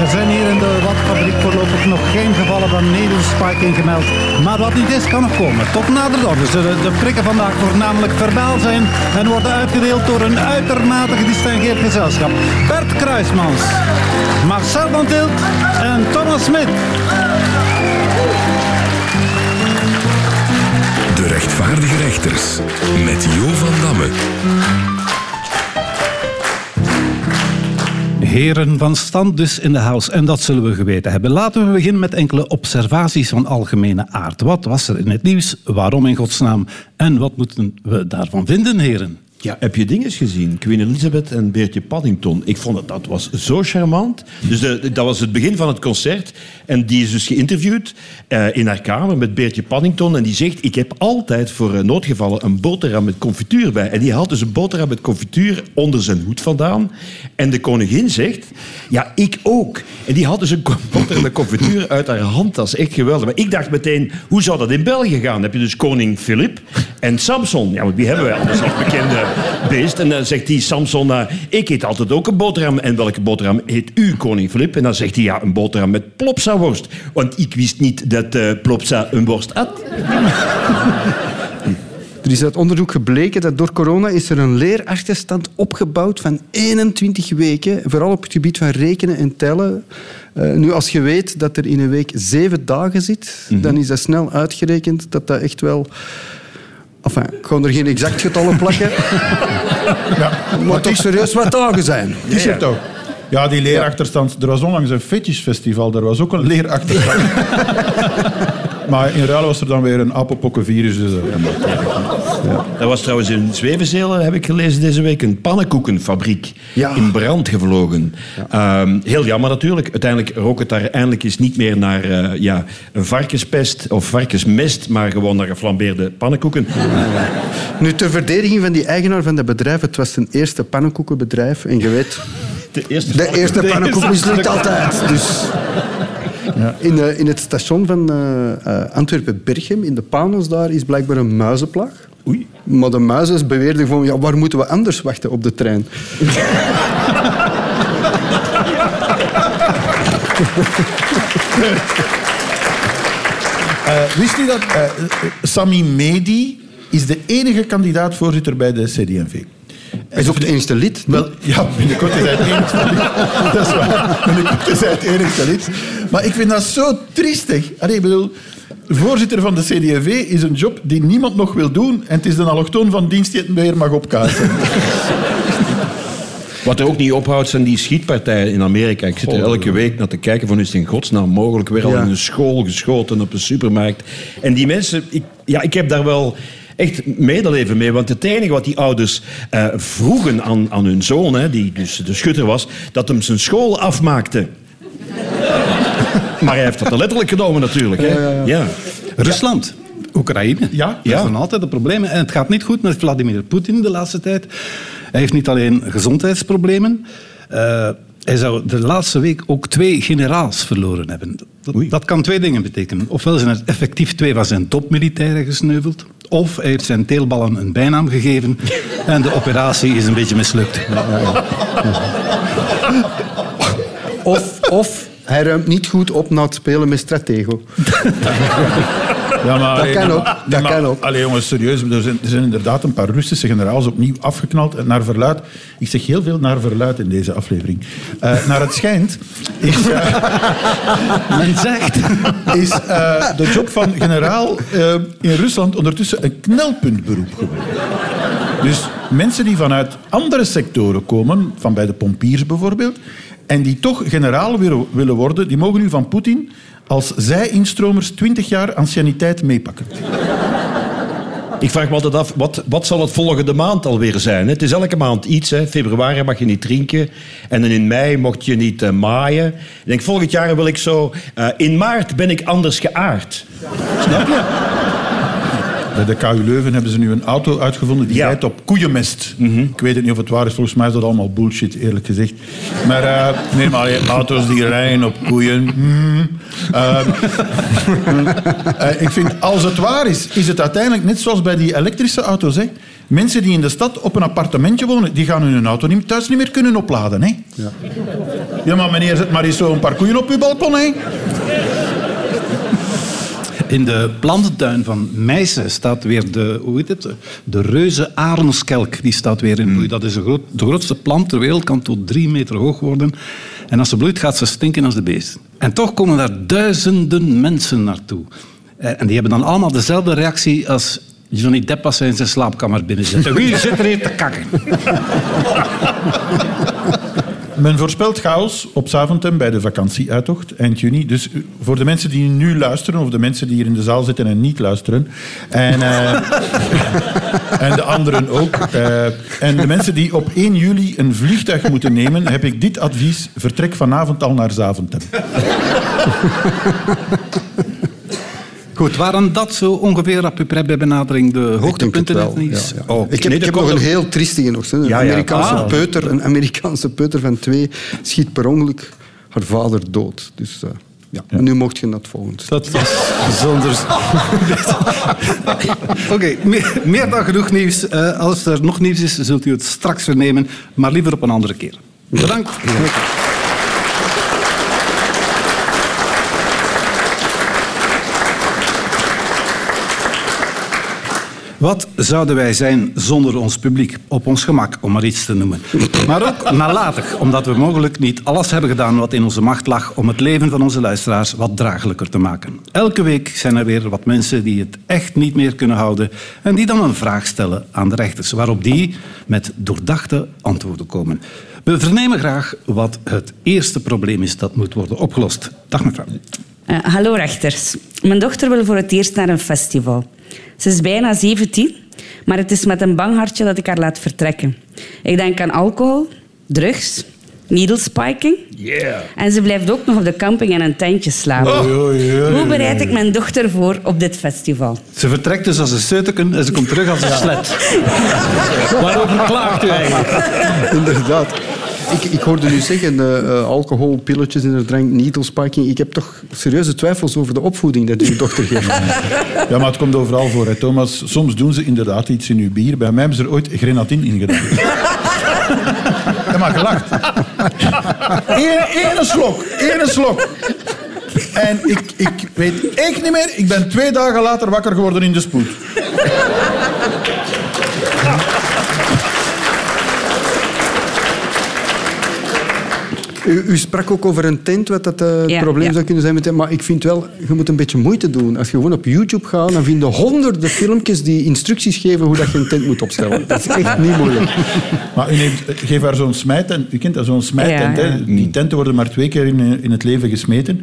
Er zijn hier in de watfabriek voorlopig nog geen gevallen van needlespiking gemeld. Maar wat niet is, kan nog komen. Tot nader orde zullen de prikken vandaag voornamelijk verbaal zijn en worden uitgedeeld door een uitermate gedistingeerd gezelschap. Bert Kruismans, Marcel van Tilt en Thomas Smit. De rechtvaardige rechters met Jo van Damme. Heren van stand dus in de house. En dat zullen we geweten hebben. Laten we beginnen met enkele observaties van algemene aard. Wat was er in het nieuws? Waarom in godsnaam? En wat moeten we daarvan vinden, heren? Ja, heb je dingen gezien? Queen Elizabeth en Beertje Paddington. Ik vond dat dat was zo charmant. Dus dat was het begin van het concert. En die is dus geïnterviewd uh, in haar kamer met Beertje Paddington. En die zegt, ik heb altijd voor uh, noodgevallen een boterham met confituur bij. En die haalt dus een boterham met confituur onder zijn hoed vandaan. En de koningin zegt, ja, ik ook. En die had dus een boterham met confituur uit haar handtas. Echt geweldig. Maar ik dacht meteen, hoe zou dat in België gaan? Dan heb je dus koning Filip en Samson. Ja, want wie hebben wij anders als bekende beest. En dan zegt die Samson, uh, ik eet altijd ook een boterham. En welke boterham eet u, koning Filip? En dan zegt hij, ja, een boterham met plopsa-worst. Want ik wist niet dat uh, plopsa een worst had. Er is uit onderzoek gebleken dat door corona is er een leerachterstand opgebouwd van 21 weken, vooral op het gebied van rekenen en tellen. Uh, nu, als je weet dat er in een week zeven dagen zit, mm -hmm. dan is dat snel uitgerekend dat dat echt wel Enfin, ik ga er geen exact getallen plakken. ja. Maar toch serieus wat dagen zijn. Is het toch? Ja, die leerachterstand. Er was onlangs een fetishfestival, daar was ook een leerachterstand. maar in ruil was er dan weer een apenpokkenvirus. Dus, ja. Er was trouwens in Zwevenzelen, heb ik gelezen deze week, een pannenkoekenfabriek ja. in brand gevlogen. Ja. Um, heel jammer natuurlijk. Uiteindelijk rook het daar eindelijk eens niet meer naar uh, ja, een varkenspest of varkensmest, maar gewoon naar geflambeerde pannenkoeken. Nu, ter verdediging van die eigenaar van dat bedrijf, het was zijn eerste pannenkoekenbedrijf en je weet... De eerste, de eerste pannenkoek mislukt altijd. Dus... Ja. In, uh, in het station van uh, uh, Antwerpen-Berchem, in de Panels daar, is blijkbaar een muizenplag. Oei. Maar de muizen beweerden van, ja, waar moeten we anders wachten op de trein? wist u dat Sami Medi is de enige kandidaat-voorzitter bij de CD&V? Hij is ook het enigste lid. Wel, ja, binnenkort is hij het enigste lid. Dat is waar. Binnenkort is hij het enigste lid. Maar ik vind dat zo triestig. Allee, ik bedoel, voorzitter van de CD&V is een job die niemand nog wil doen. En het is de allochtoon van dienst die het weer mag opkaarten. Wat er ook niet ophoudt, zijn die schietpartijen in Amerika. Ik zit er elke week naar te kijken van is het in godsnaam mogelijk weer al ja. in een school geschoten op een supermarkt. En die mensen, ik, ja, ik heb daar wel echt medeleven mee. Want het enige wat die ouders uh, vroegen aan, aan hun zoon, hè, die dus de schutter was, dat hem zijn school afmaakte. maar hij heeft dat er letterlijk genomen natuurlijk. Hè. Ja. Rusland. Oekraïne. Ja, dat ja. zijn altijd de problemen. En het gaat niet goed met Vladimir Poetin de laatste tijd. Hij heeft niet alleen gezondheidsproblemen. Uh, hij zou de laatste week ook twee generaals verloren hebben. Dat, dat, kan twee dingen betekenen. Ofwel zijn er effectief twee van zijn topmilitairen gesneuveld. Of hij heeft zijn teelballen een bijnaam gegeven en de operatie is een beetje mislukt. Of, of hij ruimt niet goed op na het spelen met Stratego. Ja, maar, dat kan ook. Dat maar, kan ook. Allee, jongens, serieus. Er zijn, er zijn, inderdaad een paar Russische generaals opnieuw afgeknald naar verluid. Ik zeg heel veel naar verluid in deze aflevering. Uh, naar het schijnt is... Uh, Men zegt... Is uh, de job van generaal in Rusland ondertussen een knelpuntberoep geworden. Dus mensen die vanuit andere sectoren komen, van bij de pompiers bijvoorbeeld, en die toch generaal willen worden, die mogen nu van Poetin als zij-instromers 20 jaar anciëniteit meepakken. Ik vraag me altijd af, wat, wat zal het volgende maand alweer zijn? Het is elke maand iets. Hè. Februari mag je niet drinken. En dan in mei mocht je niet uh, maaien. Ik denk, volgend jaar wil ik zo... Uh, in maart ben ik anders geaard. Snap je? Bij de KU Leuven hebben ze nu een auto uitgevonden die ja. rijdt op koeienmest. Mm -hmm. Ik weet het niet of het waar is. Volgens mij is dat allemaal bullshit, eerlijk gezegd. Maar uh, nee, maar auto's die rijden op koeien. Mm, uh, uh, ik vind, als het waar is, is het uiteindelijk net zoals bij die elektrische auto's. Hè. Mensen die in de stad op een appartementje wonen, die gaan hun auto niet, thuis niet meer kunnen opladen. Hè? Ja. ja, maar meneer, zet maar eens zo een paar koeien op uw balkon. Hè? In de plantentuin van Meissen staat weer de, hoe heet het, de reuze arenskelk. Die staat weer in bloei. Hmm. Dat is de, groot, de grootste plant ter wereld, kan tot drie meter hoog worden. En als ze bloeit, gaat ze stinken als de beest. En toch komen daar duizenden mensen naartoe. Eh, en die hebben dan allemaal dezelfde reactie als Johnny Depp als hij in zijn slaapkamer binnenzit. Wie zit er hier te kakken? Men voorspelt chaos op Zaventem bij de vakantieuitocht eind juni. Dus voor de mensen die nu luisteren, of de mensen die hier in de zaal zitten en niet luisteren, en, uh, en de anderen ook, uh, en de mensen die op 1 juli een vliegtuig moeten nemen, heb ik dit advies: vertrek vanavond al naar Zaventem. Goed, waren dat zo ongeveer op uw bij benadering de hoogtepunten het nieuws? Oh, ik heb, ik heb nog een heel triestige nog. Een, Amerikaanse ah. peuter, een Amerikaanse peuter van twee schiet per ongeluk haar vader dood. Dus... Uh, ja. Nu mocht je dat volgend. Dat was zonder... Oké, meer, meer, dan genoeg nieuws. Uh, als er nog nieuws is, zult u het straks vernemen, maar liever op een andere keer. Bedankt. Wat zouden wij zijn zonder ons publiek? Op ons gemak, om maar iets te noemen. Maar ook nalatig, omdat we mogelijk niet alles hebben gedaan wat in onze macht lag om het leven van onze luisteraars wat draaglijker te maken. Elke week zijn er weer wat mensen die het echt niet meer kunnen houden en die dan een vraag stellen aan de rechters, waarop die met doordachte antwoorden komen. We vernemen graag wat het eerste probleem is dat moet worden opgelost. Dag mevrouw. Uh, hallo rechters. Mijn dochter wil voor het eerst naar een festival. Ze is bijna 17, maar het is met een bang hartje dat ik haar laat vertrekken. Ik denk aan alcohol, drugs, needle spiking. Yeah. En ze blijft ook nog op de camping in een tentje slapen. Oh. Hoe bereid ik mijn dochter voor op dit festival? Ze vertrekt dus als een seuteken en ze komt terug als een slet. Waarover klaagt u eigenlijk? Inderdaad. Ik, ik hoorde u zeggen, uh, alcohol, pilletjes in de drank, needle spiking. Ik heb toch serieuze twijfels over de opvoeding dat uw dochter geeft. Ja, maar het komt overal voor, hè, Thomas. Soms doen ze inderdaad iets in uw bier. Bij mij hebben ze er ooit grenadine in gedaan. Ja, maar gelacht. Eén slok, één slok. En ik, ik weet echt niet meer. Ik ben twee dagen later wakker geworden in de spoed. U, u, sprak ook over een tent, wat dat uh, het probleem zou kunnen zijn met. Maar ik vind wel, je moet een beetje moeite doen. Als je gewoon op YouTube gaat, dan vind je honderden filmpjes die instructies geven hoe dat je een tent moet opstellen. Dat is echt niet moeilijk. Maar u neemt, geef haar zo'n smijtent. U kent dat, zo'n smijtent. Ja, Die tenten worden maar twee keer in, eh, in het leven gesmeten.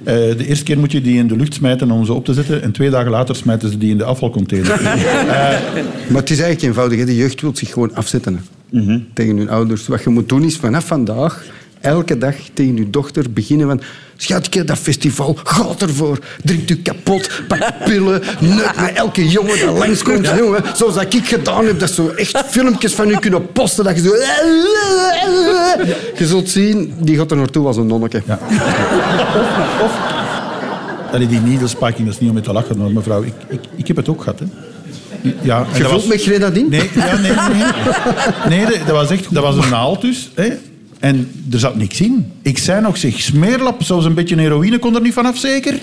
Uh, de eerste keer moet je die in de lucht smijten om ze op te zetten. En twee dagen later smijten ze die in de afvalcontainer. uh, maar het is eigenlijk eenvoudig. Hè. De jeugd wil zich gewoon afzetten. Mm -hmm. Tegen hun ouders. Wat je moet doen is vanaf vandaag elke dag tegen uw dochter beginnen van... Schatje, dat festival, gaat ervoor. Drinkt u kapot, pak pillen, neuk met elke jongen dat langskomt. Ja. Jongen, zoals dat ik gedaan heb, dat zo echt filmpjes van u kunnen posten. Dat je zo... Je zult zien, die gaat er naartoe als een nonneke. Ja. Of... of die needlespiking, dat is niet om mee te lachen, maar mevrouw, ik, ik, ik heb het ook gehad. Hè. Ja, je was... met grenadine? Nee, ja, nee, nee. nee dat, was echt, dat was een naald dus. Hè. En er zat niks in. Ik zei nog, zeg, smeerlap, zoals een beetje heroïne kon er niet vanaf, zeker?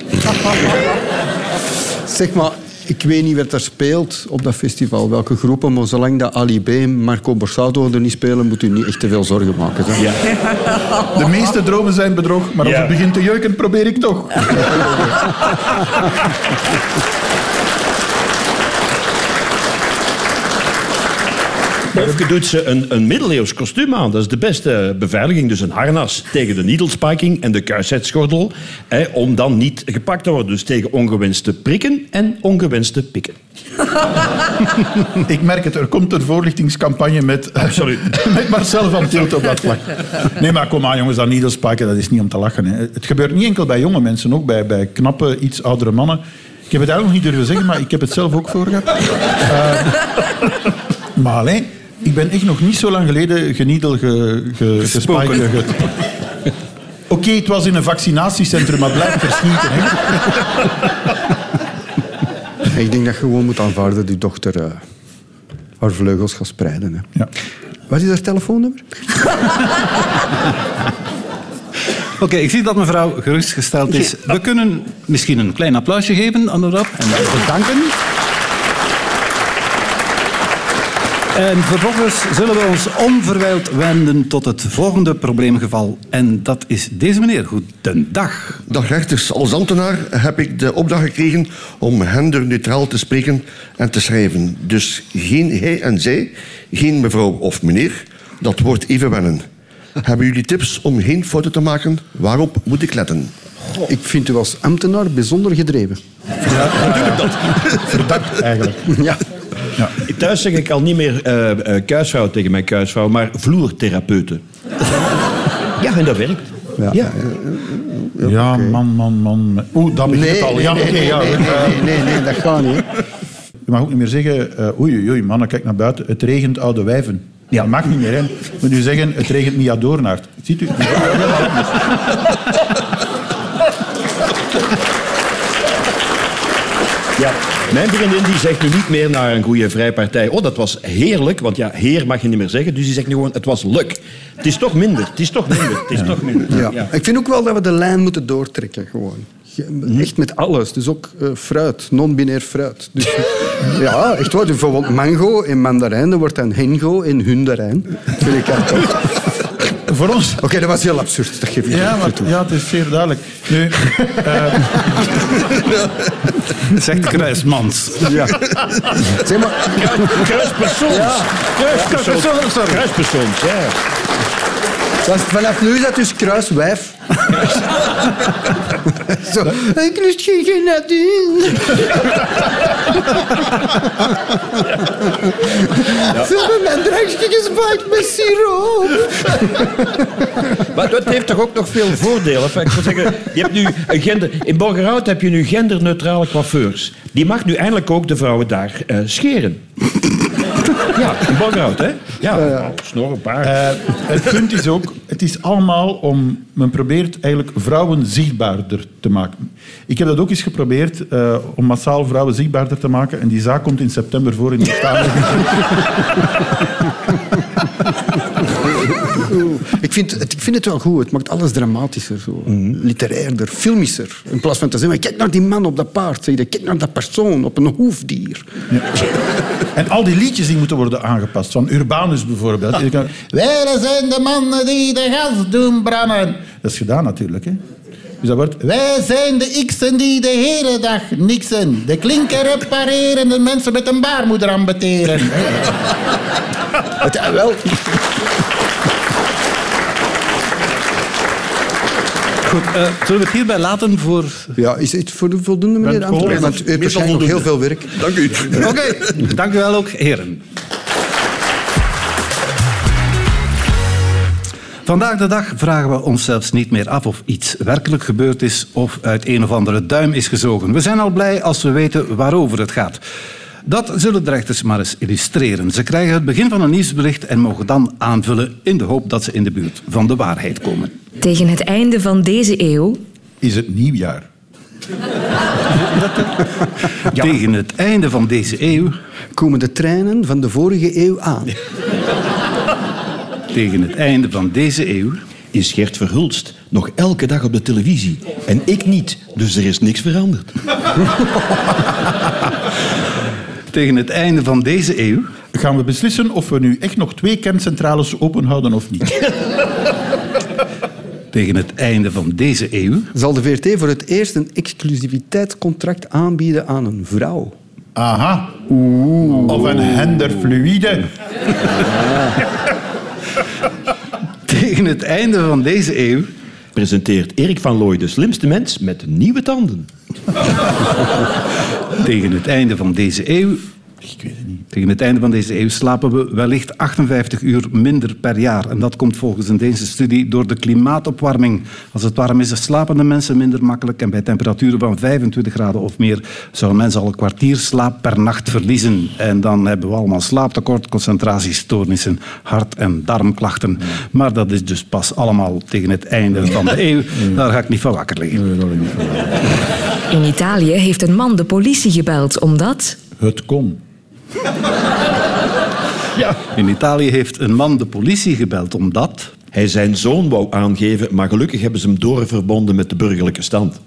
zeg maar, ik weet niet wat er speelt op dat festival, welke groepen, maar zolang dat Ali B, Marco Borsato er niet spelen, moet u niet echt te veel zorgen maken. Ja. De meeste dromen zijn bedrog, maar als het begint te jeuken, probeer ik toch. Of je doet ze een, een middeleeuws kostuum aan. Dat is de beste beveiliging. Dus een harnas tegen de needle spiking en de kuisheidsgordel. Hè, om dan niet gepakt te worden. Dus tegen ongewenste prikken en ongewenste pikken. Ik merk het, er komt een voorlichtingscampagne met, Absoluut. met Marcel van Tilt op dat vlak. Nee, maar kom aan jongens, dat needle spiken, dat is niet om te lachen. Hè. Het gebeurt niet enkel bij jonge mensen, ook bij, bij knappe, iets oudere mannen. Ik heb het eigenlijk nog niet durven zeggen, maar ik heb het zelf ook voor gehad. Uh, maar alleen, ik ben echt nog niet zo lang geleden geniedel ge, ge, Oké, het was in een vaccinatiecentrum, maar blijf verschieten. Ik denk dat je gewoon moet aanvaarden dat je dochter uh, haar vleugels gaat spreiden. Hè. Ja. Wat is haar telefoonnummer? Oké, ik zie dat mevrouw gerustgesteld is. We kunnen misschien een klein applausje geven aan Norab en bedanken. En vervolgens zullen we ons onverwijld wenden tot het volgende probleemgeval. En dat is deze meneer. Goedendag. Dag rechters, als ambtenaar heb ik de opdracht gekregen om genderneutraal te spreken en te schrijven. Dus geen hij en zij, geen mevrouw of meneer. Dat wordt even wennen. Hebben jullie tips om geen fouten te maken? Waarop moet ik letten? Ik vind u als ambtenaar bijzonder gedreven. Verdacht eigenlijk. Ja. Thuis zeg ik al niet meer eh eh, kuisvrouw tegen mijn kuisvrouw, maar vloertherapeuten. ja, en dat werkt. Ja. Ja. Ja, man, man, man. Oeh, dat begint Nee, al. nee, Ja, nee, nee, ja. nee, nee, nee, nee, dat gaat niet. Je mag ook niet meer zeggen, eh, oei, oei, mannen, kijk naar buiten. Het regent oude wijven. Ja. Dat mag niet meer, hè. Je moet nu zeggen, het regent Mia Doornaert. Ziet u? Ja. Mijn vriendin die zegt nu niet meer naar een goede vrijpartij. Oh, dat was heerlijk, want ja, heer mag je niet meer zeggen. Dus die zegt nu gewoon, het was luk. Het is toch minder, het is toch minder, het is toch minder. Ja. Ik vind ook wel dat we de lijn moeten doortrekken. Gewoon. Ge- Echt met alles. Dus ook eh, fruit, non-binair fruit. Dus, ja, echt waar. Bijvoorbeeld mango in mandarijn, wordt dan hengo in hundarijn. Dat vind ik echt ook. Voor ons... Oké, dat was heel absurd. Dat geef ik Ja, toe. maar, ja, het is zeer duidelijk. Nu, eh, Zegt Kruismans. Ja. Zeg maar, Kruispersoons. Kruispersoons. sorry. Kruispersoons, ja. Vanaf nu is dat dus kruiswijf. Zo, ik lust geen grenadine. Ze hebben mijn drankje gespijkt met siroop. Maar dat heeft toch ook nog veel voordelen. Enfin, ik wil zeggen, je hebt nu een gender... In Borgerhout heb je nu genderneutrale coiffeurs. Die mag nu eindelijk ook de vrouwen daar eh, scheren. Ja, in Borgerhout, hè? Ja, snor, een paar. eh, het punt is ook, het is allemaal om... Men probeert eigenlijk vrouwen zichtbaarder te maken. Ik heb dat ook eens geprobeerd, eh, om massaal vrouwen zichtbaarder te maken. En die zaak komt in september voor in de Staten. Ik vind, het, ik vind het wel goed. Het maakt alles dramatischer. Zo. Literairder, filmischer. In plaats van te zeggen, kijk naar die man op dat paard. Zeg je, kijk naar dat persoon op een hoefdier. En al die liedjes die moeten worden aangepast. Van Urbanus bijvoorbeeld. Die kan, Wij zijn de mannen die de gas doen branden. Dat is gedaan natuurlijk. Hè? Dus dat wordt... Wij zijn de x'en die de hele dag niksen. De klinker repareren, de mensen met een baarmoeder ambeteren. Het, wel, Goed, eh, zullen we het hierbij laten voor... ja, is het voor de voldoende, meneer gehoord. Want u heeft waarschijnlijk nog heel veel werk. Dank u. Oké, dank u wel ook, heren. Vandaag de dag vragen we ons zelfs niet meer af of iets werkelijk gebeurd is of uit een of andere duim is gezogen. We zijn al blij als we weten waarover het gaat. Dat zullen de rechters maar eens illustreren. Ze krijgen het begin van een nieuwsbericht en mogen dan aanvullen in de hoop dat ze in de buurt van de waarheid komen. Tegen het einde van deze eeuw Is het nieuwjaar. Tegen het einde van deze eeuw, Komen de treinen van de vorige eeuw aan. tegen het einde van deze eeuw, Is Gert Verhulst nog elke dag op de televisie. En ik niet, dus er is niks veranderd. tegen het einde van deze eeuw, Gaan we beslissen of we nu echt nog twee kerncentrales openhouden of niet? tegen het einde van deze eeuw, Zal de VRT voor het eerst een exclusiviteitscontract aanbieden aan een vrouw? Aha. Of een henderfluïde. tegen het einde van deze eeuw, Presenteert Erik van Looy de slimste mens met nieuwe tanden. tegen het einde van deze eeuw. Tegen het einde van deze eeuw slapen we wellicht 58 uur minder per jaar. En dat komt volgens een Deense studie door de klimaatopwarming. Als het warm is, slapen de mensen minder makkelijk. En bij temperaturen van 25 graden of meer zou een mens al een kwartier slaap per nacht verliezen. En dan hebben we allemaal slaaptekort, concentratiestoornissen, hart- en darmklachten. Maar dat is dus pas allemaal tegen het einde van de eeuw. Daar ga ik niet van wakker liggen. in Italië heeft een man de politie gebeld omdat... Het kon. Ja. In Italië heeft een man de politie gebeld omdat... Hij zijn zoon wou aangeven, maar gelukkig hebben ze hem doorverbonden met de burgerlijke stand.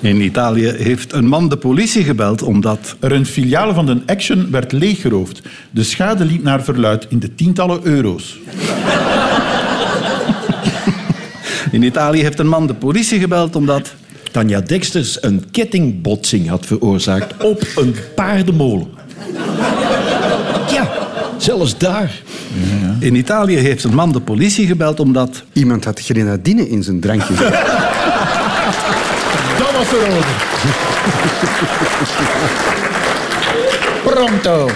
In Italië heeft een man de politie gebeld omdat... Er een filiaal van de Action werd leeggeroofd. De schade liep naar verluid in de tientallen euro's. In Italië heeft een man de politie gebeld omdat... Tanja Dexters een kettingbotsing had veroorzaakt op een paardenmolen. Ja, zelfs daar. In Italië heeft een man de politie gebeld omdat... Iemand had grenadine in zijn drankje. Dat was er over. Pronto.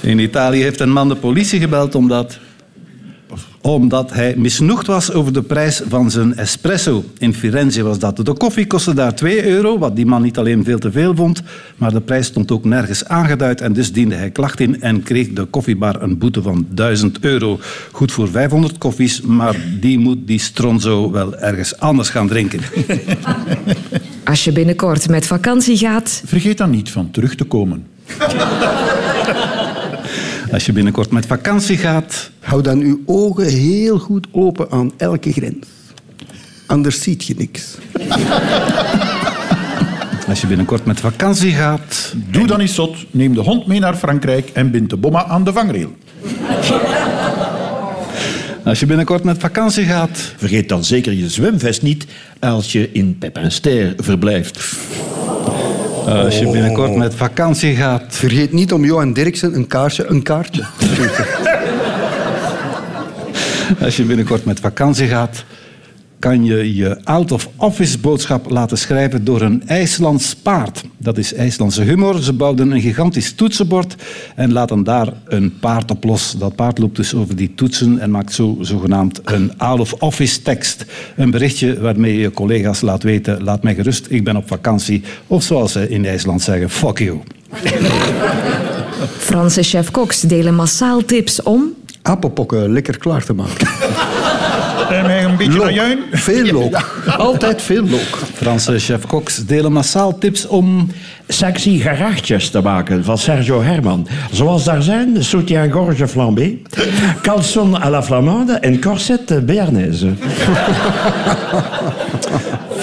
In Italië heeft een man de politie gebeld omdat... Omdat hij misnoegd was over de prijs van zijn espresso. In Firenze was dat. De koffie kostte daar 2 euro, wat die man niet alleen veel te veel vond, maar de prijs stond ook nergens aangeduid en dus diende hij klacht in en kreeg de koffiebar een boete van 1000 euro. Goed voor 500 koffies, maar die moet die stronzo wel ergens anders gaan drinken. Als je binnenkort met vakantie gaat, Vergeet dan niet van terug te komen. Als je binnenkort met vakantie gaat, Hou dan uw ogen heel goed open aan elke grens. Anders ziet je niks. als je binnenkort met vakantie gaat, Doe dan eens zot, neem de hond mee naar Frankrijk en bind de bomma aan de vangrail. als je binnenkort met vakantie gaat, Vergeet dan zeker je zwemvest niet als je in Pepinster verblijft. Als je binnenkort met vakantie gaat, Vergeet niet om Johan Derksen een kaarsje een kaartje. Als je binnenkort met vakantie gaat, kan je je out-of-office boodschap laten schrijven door een IJslands paard. Dat is IJslandse humor. Ze bouwden een gigantisch toetsenbord en laten daar een paard op los. Dat paard loopt dus over die toetsen en maakt zo zogenaamd een out-of-office tekst. Een berichtje waarmee je je collega's laat weten, laat mij gerust, ik ben op vakantie. Of zoals ze in IJsland zeggen, fuck you. Franse chef-koks delen massaal tips om Apenpokken lekker klaar te maken. Veel look. Altijd veel look. Franse chef-koks delen massaal tips om... Sexy gerechtjes te maken van Sergio Herman. Zoals daar zijn soutien-gorge flambé, caleçon à la flamande en corset béarnaise.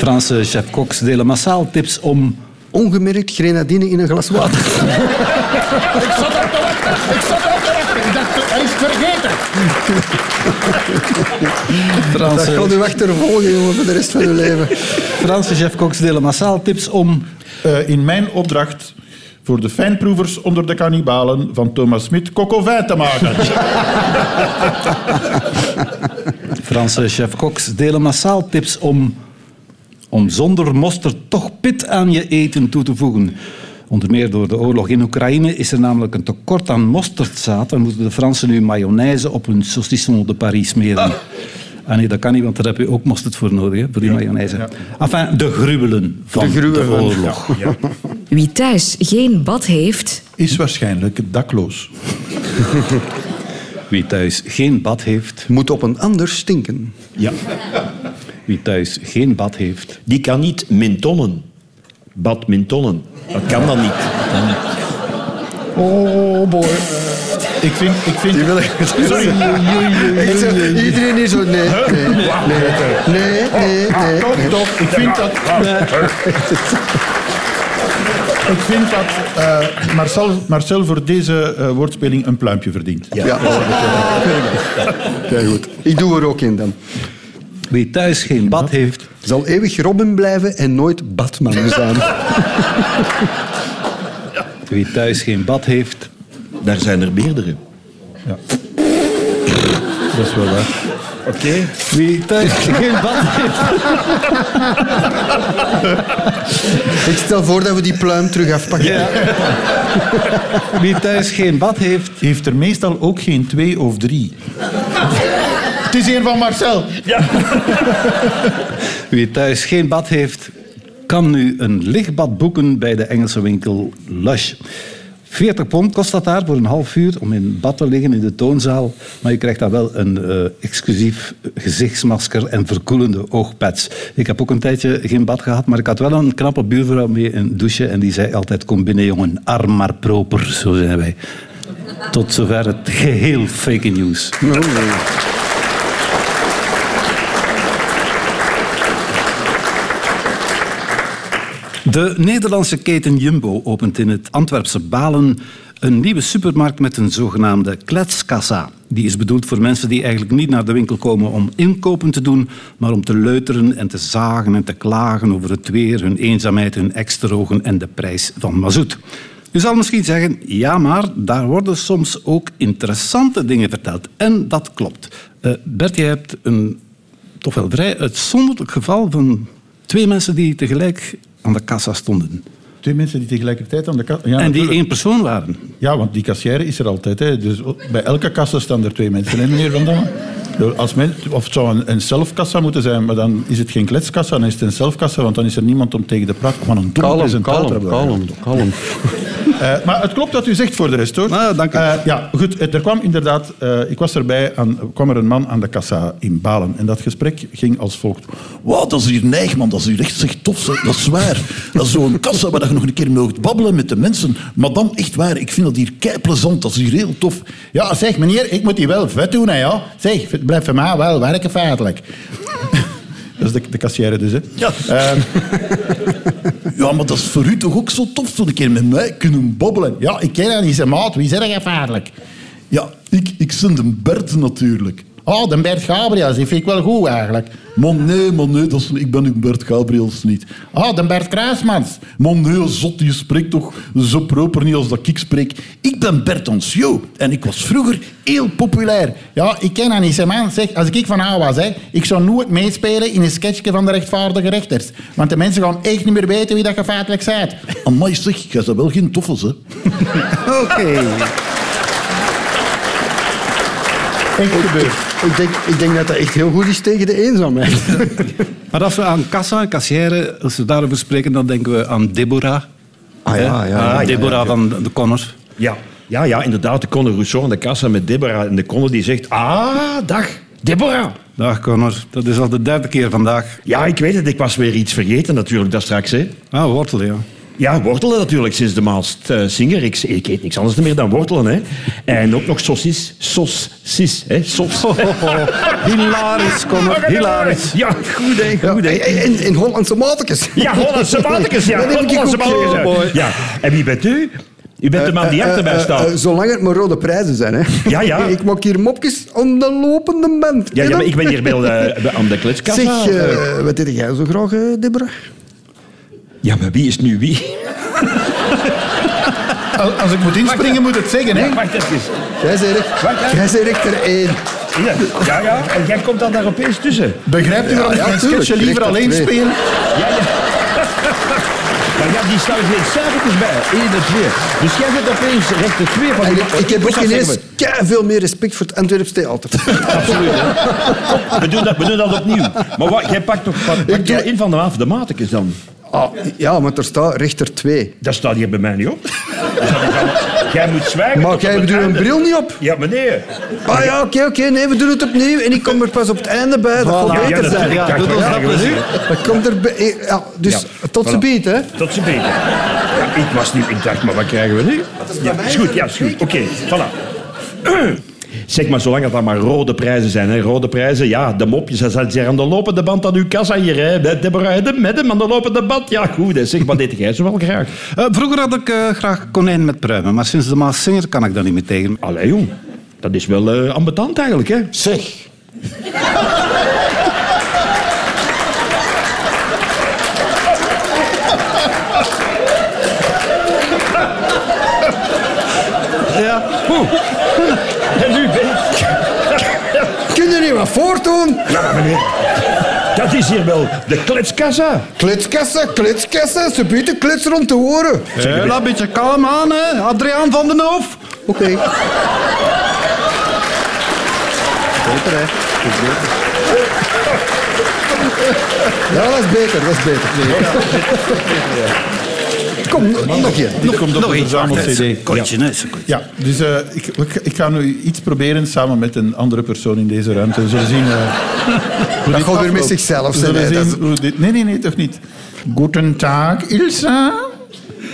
Franse chef-koks delen massaal tips om... Ongemerkt grenadine in een glas water. Ik zat er te wachten. Ik zat er te wachten. Ik dacht, hij is vergeten. Dat Franse, gaat u achtervolgen, voor de rest van uw leven. Franse chef-koks delen massaal tips om... Eh, in mijn opdracht voor de fijnproevers onder de kannibalen van Thomas Smit kokovij te maken. Franse chef-koks delen massaal tips om, om zonder mosterd toch pit aan je eten toe te voegen. Onder meer door de oorlog in Oekraïne is er namelijk een tekort aan mosterdzaad en moeten de Fransen nu mayonaise op hun saucisson de Paris smeren. Ah nee, dat kan niet, want daar heb je ook mosterd voor nodig, hè, voor die mayonaise. Enfin, de gruwelen van De de, gruwelen. oorlog. wie thuis geen bad heeft, Is waarschijnlijk dakloos. Wie thuis geen bad heeft, Moet op een ander stinken. Ja, wie thuis geen bad heeft, die kan niet mintonnen. Badmintonnen. Dat kan dan niet. Oh boy. Ik vind... Ik vind Die wil ik... Ik zeg, Iedereen is zo... Nee, nee, nee, nee, nee, nee. Toch, toch. Ik vind dat... Ik vind dat eh, Marcel, Marcel voor deze eh, woordspeling een pluimpje verdient. Ja, Kijk goed. Ik doe er ook in dan. Wie thuis geen bad heeft, Zal eeuwig Robin blijven en nooit Batman zijn. wie thuis geen bad heeft, Daar zijn er meerdere. Dat is wel waar. Oké. wie thuis geen bad heeft, Ik stel voor dat we die pluim terug afpakken. wie thuis geen bad heeft, Heeft er meestal ook geen twee of drie. Het is een van Marcel. Wie thuis geen bad heeft, kan nu een lichtbad boeken bij de Engelse winkel Lush. 40 pond kost dat daar voor een half uur om in bad te liggen in de toonzaal. Maar je krijgt daar wel een uh, exclusief gezichtsmasker en verkoelende oogpads. Ik heb ook een tijdje geen bad gehad, maar ik had wel een knappe buurvrouw mee in douche en die zei altijd, kom binnen jongen, arm maar proper, zo zijn wij. Tot zover het geheel fake news. De Nederlandse keten Jumbo opent in het Antwerpse Balen een nieuwe supermarkt met een zogenaamde kletskassa. Die is bedoeld voor mensen die eigenlijk niet naar de winkel komen om inkopen te doen, maar om te leuteren en te zagen en te klagen over het weer, hun eenzaamheid, hun extrogen en de prijs van mazoet. U zal misschien zeggen, ja, maar daar worden soms ook interessante dingen verteld. En dat klopt. Uh, Bert, je hebt een toch wel vrij uitzonderlijk geval van twee mensen die tegelijk aan de kassa stonden. Twee mensen die tegelijkertijd aan de kassa... Ja, en die één persoon waren. Ja, want die kassière is er altijd. Hè. Dus bij elke kassa staan er twee mensen, hè, meneer Van Damme? Als men, of het zou een, een zelfkassa moeten zijn, maar dan is het geen kletskassa, dan is het een zelfkassa, want dan is er niemand om tegen de praat van een. Kalm, kalm, kalm. Uh, maar het klopt wat u zegt voor de rest, hoor. Nou, dank u. Uh, ja, goed, er kwam inderdaad... Uh, ik was erbij, aan, kwam er een man aan de kassa in Balen. En dat gesprek ging als volgt. Wauw, dat is hier neig, man. Dat is hier echt zeg, tof, dat is waar. Dat is zo'n kassa waar je nog een keer moogt babbelen met de mensen. Madame, echt waar, ik vind dat hier kei plezant. Dat is hier heel tof. Ja, zeg, meneer, ik moet hier wel vet doen, hè, ja. Zeg, blijf voor mij wel werken feitelijk. Dat is de, de kassière dus, hè. Ja. Uh, ja, maar dat is voor u toch ook zo tof, zo een keer met mij kunnen babbelen. Ja, ik ken dat niet, maat. Wie zeg jij feitelijk? Ja, ik, ik ben de Bert natuurlijk. Oh, de Bert Gabriels, die vind ik wel goed eigenlijk. Man, nee, man, nee, dat is, ik ben een Bert Gabriels niet. Ah, de Bert Kruismans. Man, nee, zot, je spreekt toch zo proper niet als dat ik spreek. Ik ben Bert Anciot en ik was vroeger heel populair. Ja, ik ken dat niet, man. Zeg, als ik van A was, hè, ik zou nooit meespelen in een sketchje van de rechtvaardige rechters. Want de mensen gaan echt niet meer weten wie dat je feitelijk bent. Amai, zeg, jij bent wel geen toffels, hè. Oké. Echt gebeurd. Ik denk, ik denk dat dat echt heel goed is tegen de eenzaamheid. maar als we aan kassa en kassière, als we daarover spreken, dan denken we aan Deborah. Ah ja, ja. Ah, Deborah van de Connor. Ja. Ja, ja, inderdaad. De Connor Rousseau aan de kassa met Deborah. En de Connor die zegt, ah, dag, Deborah. Dag Connor, dat is al de derde keer vandaag. Ja, ik weet het. Ik was weer iets vergeten natuurlijk, dat straks. Hè. Ah, wortel, ja. Ja, wortelen natuurlijk sinds de Maast uh, Singer. Ik, ik, eet niks anders meer dan wortelen. Hè. En ook nog saucis. Saucis, hè. Sos. Oh, hilarisch, Connor. Hilarisch. Ja, goed, hè. Goed, hè. In, in Hollandse matekes. Ja, Hollandse matekes, ja. Hollandse matekes. Ja. En wie bent u? U bent de man die achterbij uh, staat. Uh, zolang het maar rode prijzen zijn. Hè. Ja, ja. ik maak hier mopjes aan de lopende band. Ja, ja maar ik ben hier bij de, aan de kletskassa. Zeg, wat deed jij zo graag, Deborah? Ja, maar wie is nu wie? Als ik moet inspringen, moet het zeggen, hè? Ja, wacht even. Jij zei er, jij er één. Ja, ja, en jij komt dan daar opeens tussen. Begrijpt u waarom ik mijn sketchje liever alleen speel? Ja, ja. Maar ja, die staan geen cijfertjes bij. 1 en 2. Dus jij bent opeens rechter 2 van die... Ik, ik heb ook ineens veel meer respect voor het Antwerps Theater. Absoluut. Hè? We, doen dat, we doen dat opnieuw. Maar wat, jij pakt toch pak, pak een van de, de matekens dan? Ah, ja, maar er staat rechter 2. Dat staat hier bij mij niet op. jij moet zwijgen. Maar jij hebt een bril niet op? Ja, meneer. Ah ja, oké, oké. nee, we doen het opnieuw. En ik kom er pas op het einde bij. Dat gaat beter ja, zijn. Ja, doe dat komt er bij. Ja, dus tot ze beet, hè? Tot ze beet. Ja, ik was niet... Ik dacht, maar wat krijgen we nu? Ja, is goed, ja, is goed. Oké, okay, voilà. Zeg maar, zolang het dan maar rode prijzen zijn. Hè. Rode prijzen, ja, de mopjes. Dat zijn aan de lopende band aan uw kassa hier. Hè. De, de, hem aan de lopende band. Ja, goed. Hè. Zeg, wat deed jij zo wel graag? Uh, vroeger had ik uh, graag konijn met pruimen. Maar sinds de Maas Singer kan ik dat niet meer tegen. Allee, jong. Dat is wel uh, ambetant eigenlijk, hè? Zeg. ja. Oeh. Voortdoen? Ja, meneer. Dat is hier wel de kletskassa. Kletskassa, kletskassa. Ze bieden klets rond te horen. Zeg, laat een beetje kalm aan, hè. Adriaan van den Hoof. Oké. Okay. Beter, hè. Ja, dat is beter, dat is beter. Ja, Kom, nog je. Komt op nog wacht, verzamel-cd. hè, secondje, hè, secondje. Ja, dus eh, ik, ik, ik ga nu iets proberen samen met een andere persoon in deze ruimte. We zullen zien eh, hoe dit gaat weer met zichzelf We zijn, zullen hè, dat zien hoe dit... Nee, nee, nee, toch niet. Guten Tag, Ilsa.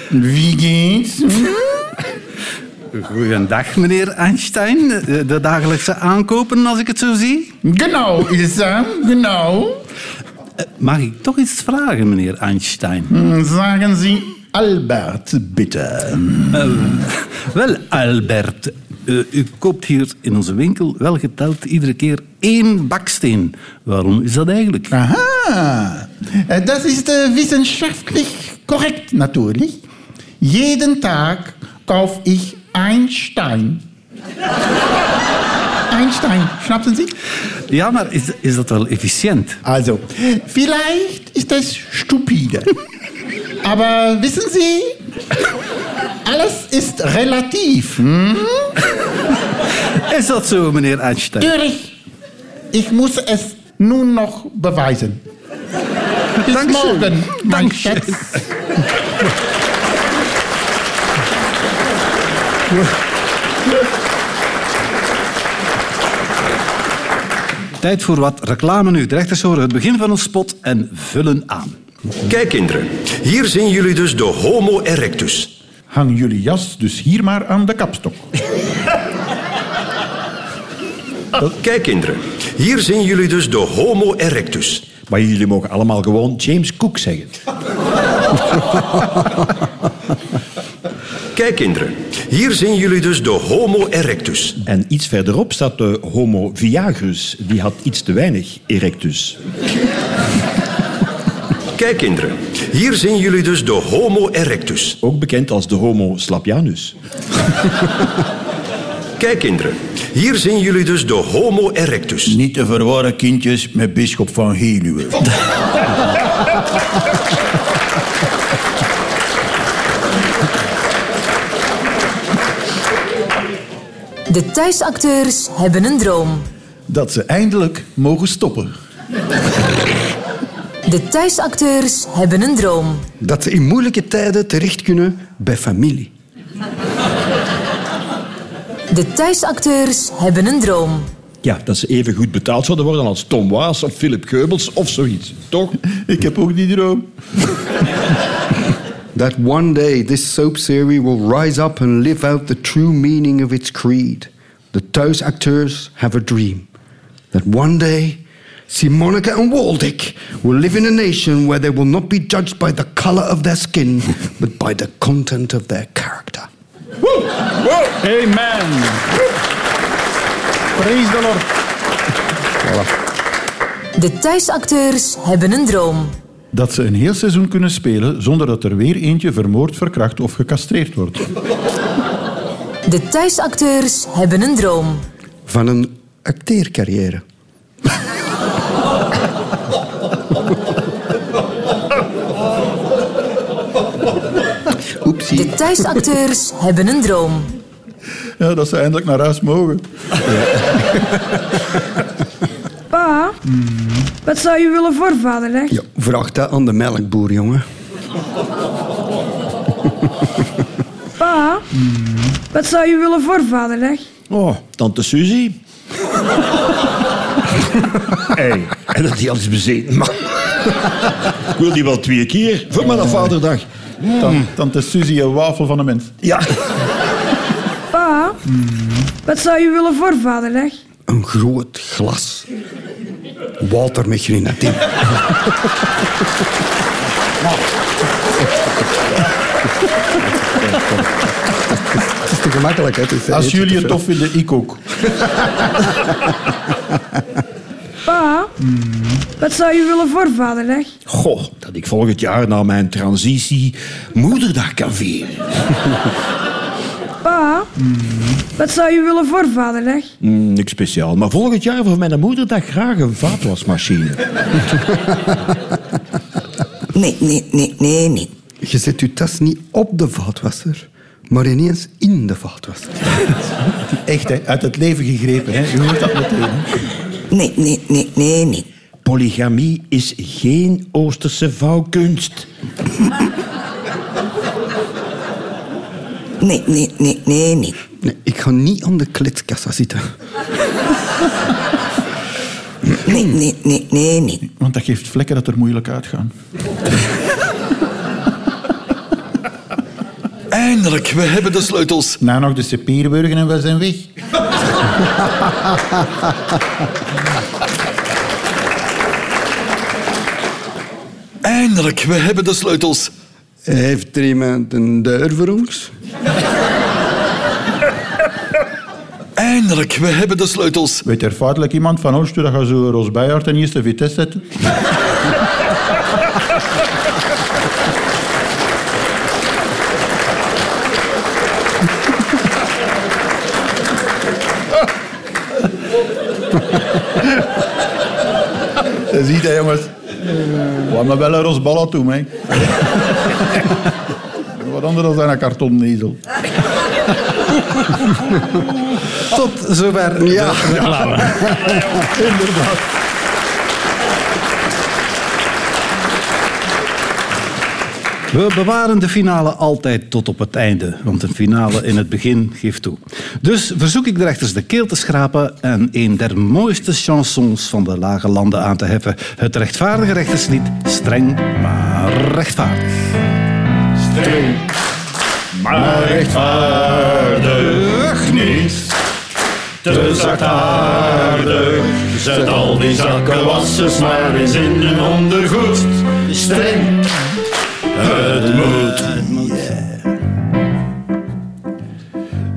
Wie geht's? Goedendag, meneer Einstein. De, de dagelijkse aankopen, als ik het zo zie. Genau, Ilsa, genau. Mag ik toch iets vragen, meneer Einstein? Sagen Sie Albert, bitte. Wel, Albert, eh, u koopt hier in onze winkel wel geteld iedere keer één baksteen. Waarom is dat eigenlijk? Aha, Äh, das ist äh, wissenschaftlich korrekt natürlich. Jeden Tag kauf ich ein Stein. Ein Stein, schnappen Sie? Ja, maar is, is dat wel efficiënt? Also, vielleicht ist das stupide. Aber wissen Sie, alles ist relativ. Hm? Is dat zo, meneer Einstein? Natürlich, ich muss es nun noch beweisen. Bis Dankeschön. morgen, mein Dankeschön. Schatz. Tijd voor wat reclame nu. De rechters horen het begin van een spot en vullen aan. Kijk kinderen, hier zien jullie dus de Homo erectus. Hang jullie jas dus hier maar aan de kapstok. Kijk kinderen, hier zien jullie dus de Homo erectus. Maar jullie mogen allemaal gewoon James Cook zeggen. Kijk kinderen, hier zien jullie dus de Homo erectus. En iets verderop staat de Homo viagrus. Die had iets te weinig erectus. Kijk kinderen, hier zien jullie dus de Homo erectus. Ook bekend als de Homo slapianus. Kijk kinderen, hier zien jullie dus de Homo erectus. Niet te verwarren kindjes met bisschop van Heluwe. De thuisacteurs hebben een droom. Dat ze eindelijk mogen stoppen. De thuisacteurs hebben een droom. Dat ze in moeilijke tijden terecht kunnen bij familie. De thuisacteurs hebben een droom. Ja, dat ze even goed betaald zouden worden als Tom Waas of Philip Geubels of zoiets. Toch? Ik heb ook die droom. That one day this soap series will rise up and live out the true meaning of its creed. The thuisacteurs have a dream. That one day, Simonica and Waldick will live in a nation where they will not be judged by the color of their skin, but by the content of their character. Amen. Praise the Lord. De thuisacteurs hebben een droom. Dat ze een heel seizoen kunnen spelen zonder dat er weer eentje vermoord, verkracht of gecastreerd wordt. De thuisacteurs hebben een droom. Van een acteercarrière. De thuisacteurs hebben een droom. Ja, dat ze eindelijk naar huis mogen. Pa, wat zou je willen voor vaderdag? Ja, vraag dat aan de melkboer, jongen. Pa, wat zou je willen voor vaderdag? Oh, tante Suzy. hey, en dat die al is bezeten, man. Ik wil die wel twee keer voor mijn vaderdag. Tan- Tante Suzy, een wafel van een mens. Ja. Pa, wat zou je willen voor vaderdag? Een groot glas. Walter met grenadine. Het is te gemakkelijk, hè? Is, Als jullie het tof vinden, ik ook. Pa, wat zou je willen voor vaderdag? Goh, dat ik volgend jaar na mijn transitie moederdag kan vieren. Pa, wat zou je willen voor vaderdag? Mm, niks speciaal, maar volgend jaar voor mijn moederdag graag een vaatwasmachine. Nee, nee, nee, nee, nee. Je zet je tas niet op de vaatwasser, maar ineens in de vaatwasser. Echt, hè? uit het leven gegrepen. Hè? Je hoort dat meteen. hè. Nee, nee, nee, nee, nee. Polygamie is geen Oosterse vouwkunst. Nee, nee, nee, nee, nee. Nee, ik ga niet aan de kletskassa zitten. Nee, nee, nee, nee, nee. Want dat geeft vlekken dat er moeilijk uitgaan. Eindelijk, we hebben de sleutels. Nou, nog de Sepierburgen en we zijn weg. Eindelijk, we hebben de sleutels. Heeft er iemand een deur voor ons? Eindelijk, we hebben de sleutels. Weet er feitelijk iemand van ons dat je zo Ros en eerste Vitesse zetten? Ziet hè, jongens. We hebben wel een rosballen toe, hè. Wat anders dan een kartonnezel. Tot zover. Ja. Inderdaad. We bewaren de finale altijd tot op het einde, want een finale in het begin geeft toe. Dus verzoek ik de rechters de keel te schrapen en een der mooiste chansons van de lage landen aan te heffen. Het rechtvaardige rechterslied, streng maar rechtvaardig. Streng, maar rechtvaardig niet. Te zachtaardig, zet al die zakkenwassers maar eens in hun ondergoed. Streng, het moet.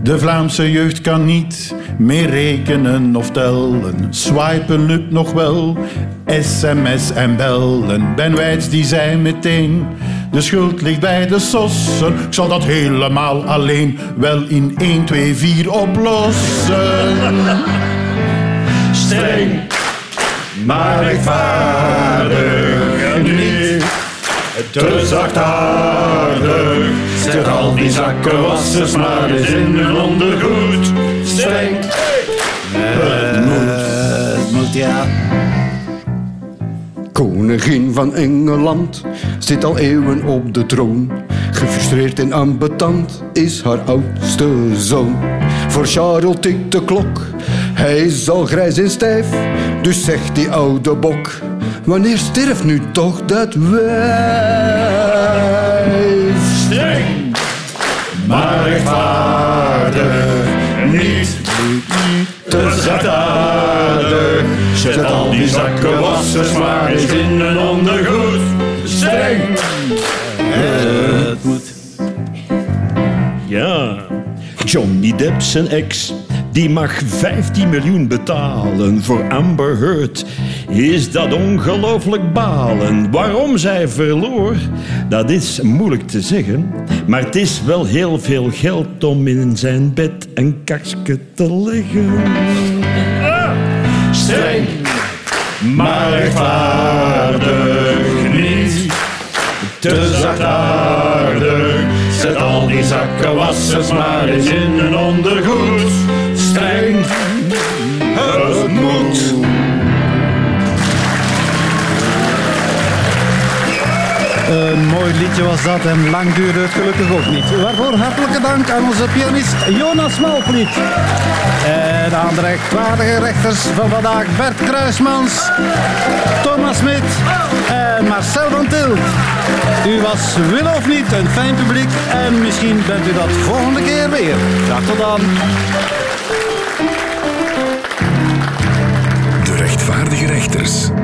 De Vlaamse jeugd kan niet meer rekenen of tellen. Swipen lukt nog wel, sms en bellen. Ben Wijts die zei meteen, de schuld ligt bij de sossen. Ik zal dat helemaal alleen wel in 1, 2, 4 oplossen. Streng, maar rechtvaardig niet. Te zachtaardig, zet al die zakkenwassers maar eens in hun ondergoed. Streng, het moet. moet ja. Koningin van Engeland zit al eeuwen op de troon. Gefrustreerd en ambetant is haar oudste zoon. Voor Charles tikt de klok, hij is al grijs en stijf. Dus zegt die oude bok, wanneer sterft nu toch dat wijf? Streng, maar rechtvaardig niet. Te zachtaardig, zet al die zakkenwassers maar eens in hun ondergoed. Streng, Het moet. Ja, Johnny Depp zijn ex, die mag 15 miljoen betalen voor Amber Heard. Is dat ongelooflijk balen? Waarom zij verloor, dat is moeilijk te zeggen. Maar het is wel heel veel geld om in zijn bed een kastje te leggen. streng, maar rechtvaardig niet. Te zachtaardig, zet al die zakkenwassers maar eens in hun ondergoed. Het moet. Een mooi liedje was dat en lang duurde het gelukkig ook niet. Waarvoor hartelijke dank aan onze pianist Jonas Malvliet. En aan de rechtvaardige rechters van vandaag Bert Kruismans, Thomas Smit en Marcel van Tilt. U was wil of niet een fijn publiek en misschien bent u dat volgende keer weer. Graag tot dan. De rechtvaardige rechters.